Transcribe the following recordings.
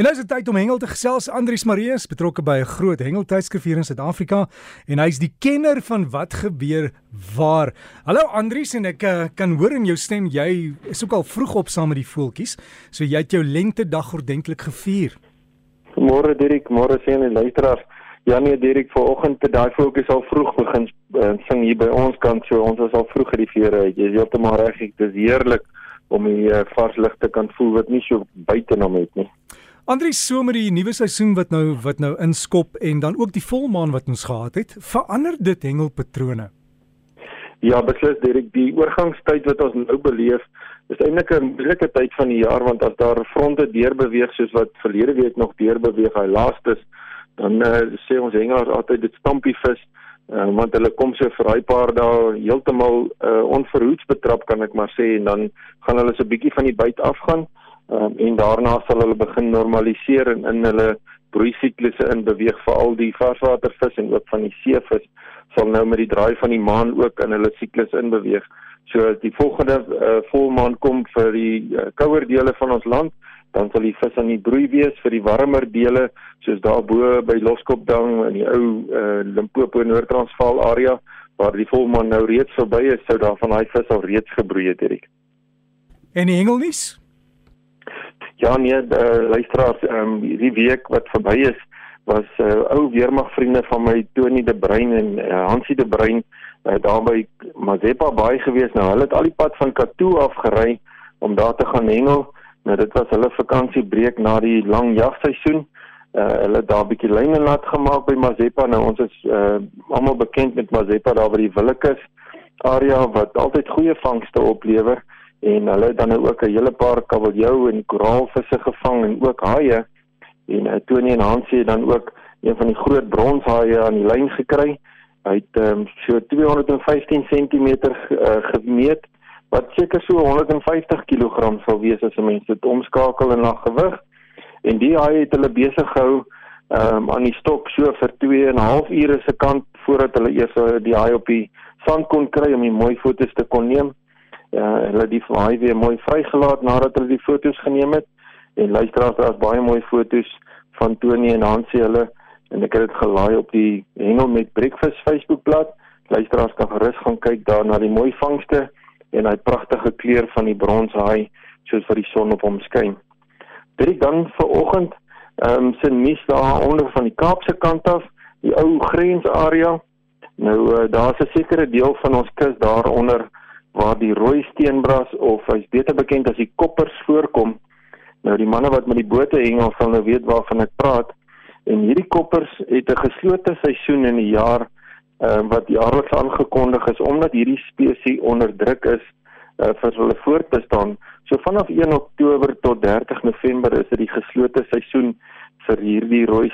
En nou is dit tyd om hengel te gesels. Andrius Marius betrokke by 'n groot hengeltydskrif hier in Suid-Afrika en hy's die kenner van wat gebeur waar. Hallo Andrius en ek uh, kan hoor in jou stem jy is ook al vroeg op saam met die voeltjies. So jy het jou lente dag ordentlik gevier. Môre Dirk, môre sien die luisteraars. Ja nee Dirk, vanoggend het daai voeltjies al vroeg begin uh, sing hier by ons kant. So ons was al vroeg uit die vere uit. Jy is heeltemal reg. Dit is heerlik om die uh, vars lug te kan voel wat nie so buite na met nie. Andri somer die nuwe seisoen wat nou wat nou inskop en dan ook die volmaan wat ons gehad het, verander dit hengelpatrone. Ja, beslis Derek, die oorgangstyd wat ons nou beleef, is eintlik 'n moeilike tyd van die jaar want as daar fronte deurbeweeg soos wat verlede week nog deurbeweeg, hy laastes, dan uh, sê ons hengelaars altyd dit stampie vis uh, want hulle kom so vir 'n paar dae heeltemal uh, onverhoeds betrap kan ek maar sê en dan gaan hulle so 'n bietjie van die byt afgaan um, en daarna sal hulle begin normaliseer en in hulle broeisiklusse in beweeg vir al die varswatervis en ook van die seevis sal nou met die draai van die maan ook in hulle siklus in beweeg. So as die volgende uh, volmaan kom vir die uh, kouer dele van ons land, dan sal die vis aan die broei wees vir die warmer dele soos daarbo by Loskopdam in die ou uh, Limpopo Noord-Transvaal area waar die volmaan nou reeds verby is, sou daar van daai vis al reeds gebroei het, Erik. En die hengelnuus? Ja nee, uh, luisteraars, ehm um, hierdie week wat verby is, was uh, ou weermagvriende van my Tony de Bruin en uh, Hansie de Bruin uh, daar by Mazepa Baai gewees. Nou hulle het al die pad van Katoo af gery om daar te gaan hengel. Nou dit was hulle vakansiebreek na die lang jagseisoen. Uh, hulle het daar 'n bietjie lyne nat gemaak by Mazepa. Nou ons is uh, almal bekend met Mazepa daar by die Willekeus area wat altyd goeie vangste oplewer en hulle het dan nou ook 'n hele paar kabeljou en koraalvisse gevang en ook haie en uh, Tony en Hansie het dan ook een van die groot bronshaie aan die lyn gekry. Hy het um, so 215 cm uh, gemeet wat seker so 150 kg sal wees as 'n mens dit omskakel in na gewig. En die haai het hulle besig gehou um, aan die stok so vir 2 en 'n half ure se kant voordat hulle eers uh, die haai op die sand kon kry om die mooi foto's te kon neem ja, hulle die vaai weer mooi vrygelaat nadat hulle die foto's geneem het. En luisteraars daar's baie mooi foto's van Tony en Hansie hulle. En ek het dit gelaai op die Hengel met Breakfast Facebookblad. Luisteraars kan gerus gaan kyk daar na die mooi vangste en hy pragtige kleur van die bronshaai soos vir die son op hom skyn. Dit dan vir oggend ehm um, sien mis daar onder van die Kaapse kant af die ou grensarea nou uh, daar's 'n sekere deel van ons kus daaronder waar die rooi steenbras of hy's beter bekend as die koppers voorkom. Nou die manne wat met die bote hengel sal nou weet waarvan ek praat. En hierdie koppers het 'n geslote seisoen in die jaar uh, wat jaarliks aangekondig is omdat hierdie spesies onder druk is uh, vir hulle voortbestaan. So vanaf 1 Oktober tot 30 November is dit die geslote seisoen vir hierdie rooi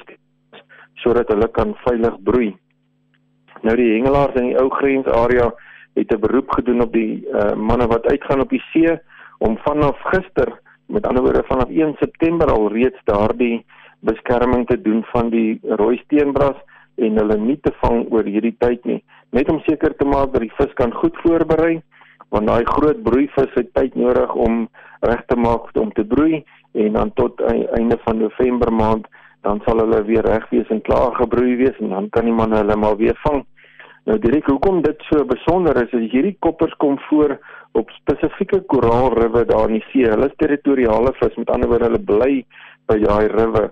sodat hulle kan veilig broei. Nou die hengelaars in die ou grensarea het 'n beroep gedoen op die uh, manne wat uitgaan op die see om vanaf gister, met ander woorde vanaf 1 September al reeds daardie beskerming te doen van die rooi steenbras en hulle nie te vang oor hierdie tyd nie, net om seker te maak dat die vis kan goed voorberei want daai groot broeivis het tyd nodig om reg te maak om te broei en dan tot einde van November maand dan sal hulle weer reg wees en klaar gebroei wees en dan kan die man hulle maar weer vang. Nou direk hoekom dit so besonder is, is hierdie koppers kom voor op spesifieke koraalriwe daar in die see. Hulle is territoriale vis, met ander woorde hulle bly by daai riwe.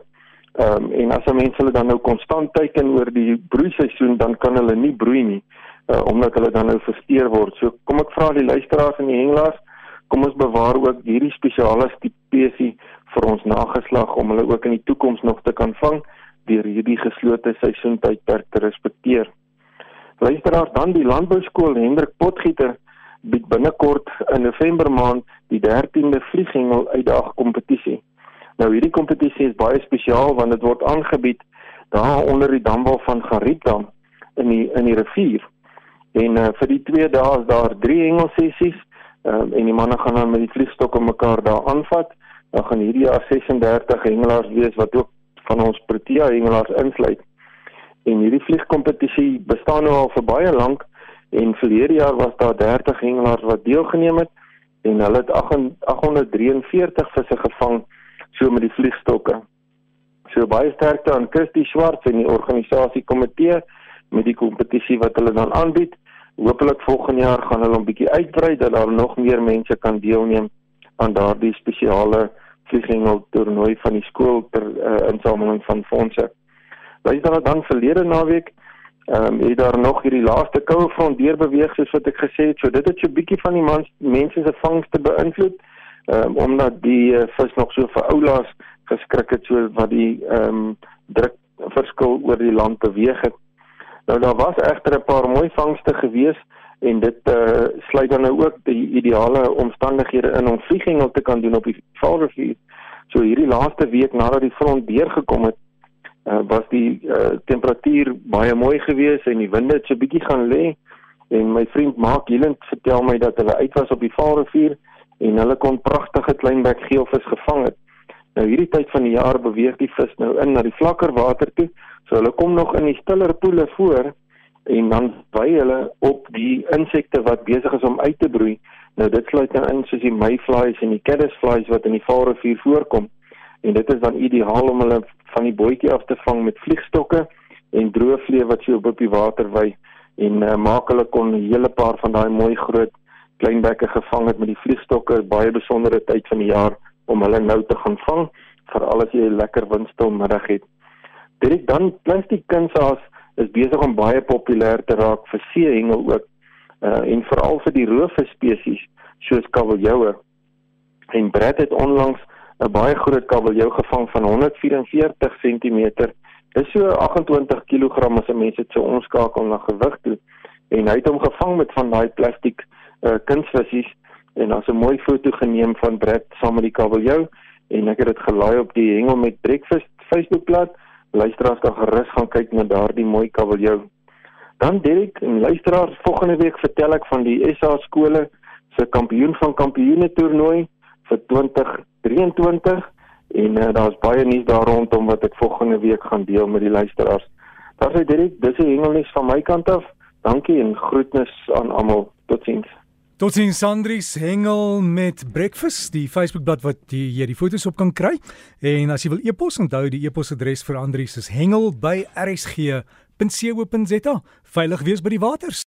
Ehm um, en as 'n mens hulle dan nou konstant teiken oor die broeiseisoen, dan kan hulle nie broei nie uh, omdat hulle dan nou versteur word. So kom ek vra die luisteraars en die hengelaars, kom ons bewaar ook hierdie spesiale spesie vir ons nageslag om hulle ook in die toekoms nog te kan vang deur hierdie geslote seisoentydperk te respekteer. Luisteraars dan die landbouskool Hendrik Potgieter bied binnekort in November maand die 13de vlieghengel uitdag kompetisie. Nou hierdie kompetisie is baie spesiaal want dit word aangebied daar onder die damwal van Gariepdam in die in die rivier. En uh, vir die 2 dae is daar 3 hengelsessies um, en die manne gaan dan met die vliegstokke mekaar daar aanvat. Dan gaan hierdie jaar 36 hengelaars wees wat ook van ons Protea hengelaars insluit. En hierdie vliegkompetisie bestaan nou al vir baie lank en verlede jaar was daar 30 hengelaars wat deelgeneem het en hulle het 843 visse gevang so met die vliegstokke. So baie sterkte aan Kirsty Swart en die organisasie komitee met die kompetisie wat hulle dan aanbied. Hoopelik volgende jaar gaan hulle 'n bietjie uitbrei dat daar nog meer mense kan deelneem aan daardie spesiale vlieghengel toernooi van die skool ter uh, insameling van fondse. Wij dan dan verlede naweek ehm um, het daar nog hierdie laaste koue front deur beweeg soos wat ek gesê het. So dit het so 'n bietjie van die mans, mense se vangste beïnvloed. Ehm um, omdat die uh, vis nog so vir oulaas geskrik het so wat die ehm um, druk verskil oor die land beweeg het. Nou daar was egter 'n paar mooi vangste gewees en dit uh, sluit dan nou ook die ideale omstandighede in om vliegengel te kan doen op die Vaalrivier. So hierdie laaste week nadat die front deurgekom het, uh, was die uh, temperatuur baie mooi geweest en die winde het so bietjie gaan lê en my vriend Mark Hilend vertel my dat hulle uit was op die Vaalrivier en hulle kon pragtige kleinbek geelvis gevang het. Nou hierdie tyd van die jaar beweeg die vis nou in na die vlakker water toe. So hulle kom nog in die stiller poele voor en dan wy hulle op die insekte wat besig is om uit te broei. Nou dit sluit dan in soos die mayflies en die caddisflies wat in die Vaalrivier voorkom. En dit is dan ideaal om hulle van die bootjie af te vang met vliegstokke en droëvlee wat so op die water wy en uh, maak hulle kon 'n hele paar van daai mooi groot kleinbekke gevang het met die vliegstokke baie besondere tyd van die jaar om hulle nou te gaan vang veral as jy 'n lekker windstil middag het. Dit dan plastiek kunsaas is besig om baie populêr te raak vir seehengel ook uh, en veral vir die roofvis spesies soos kabeljoue. En Brad het onlangs 'n baie groot kabeljou gevang van 144 cm. Dis so 28 kg as 'n mens dit sou omskakel na gewig toe. En hy het hom gevang met van daai plastiek uh, kunsvisies en daar's 'n mooi foto geneem van Brad saam met die kabeljou en ek het dit gelaai op die Hengel met Breakfast Facebookblad. Luisteraars kan gerus gaan kyk na daardie mooi kabeljou. Dan Derek en luisteraars, volgende week vertel ek van die SA skole se kampioen van kampioene toernooi vir 2023 en uh, daar's baie nuus daar rondom wat ek volgende week gaan deel met die luisteraars. Daar's hy Derek, dis die hengelnuus van my kant af. Dankie en groetnis aan almal. Totsiens. Totsiens Sandries hengel met breakfast die Facebookblad wat jy hier die foto's op kan kry en as jy wil e-pos onthou die e-posadres vir Andries is hengel by rsg.co.za veilig wees by die waters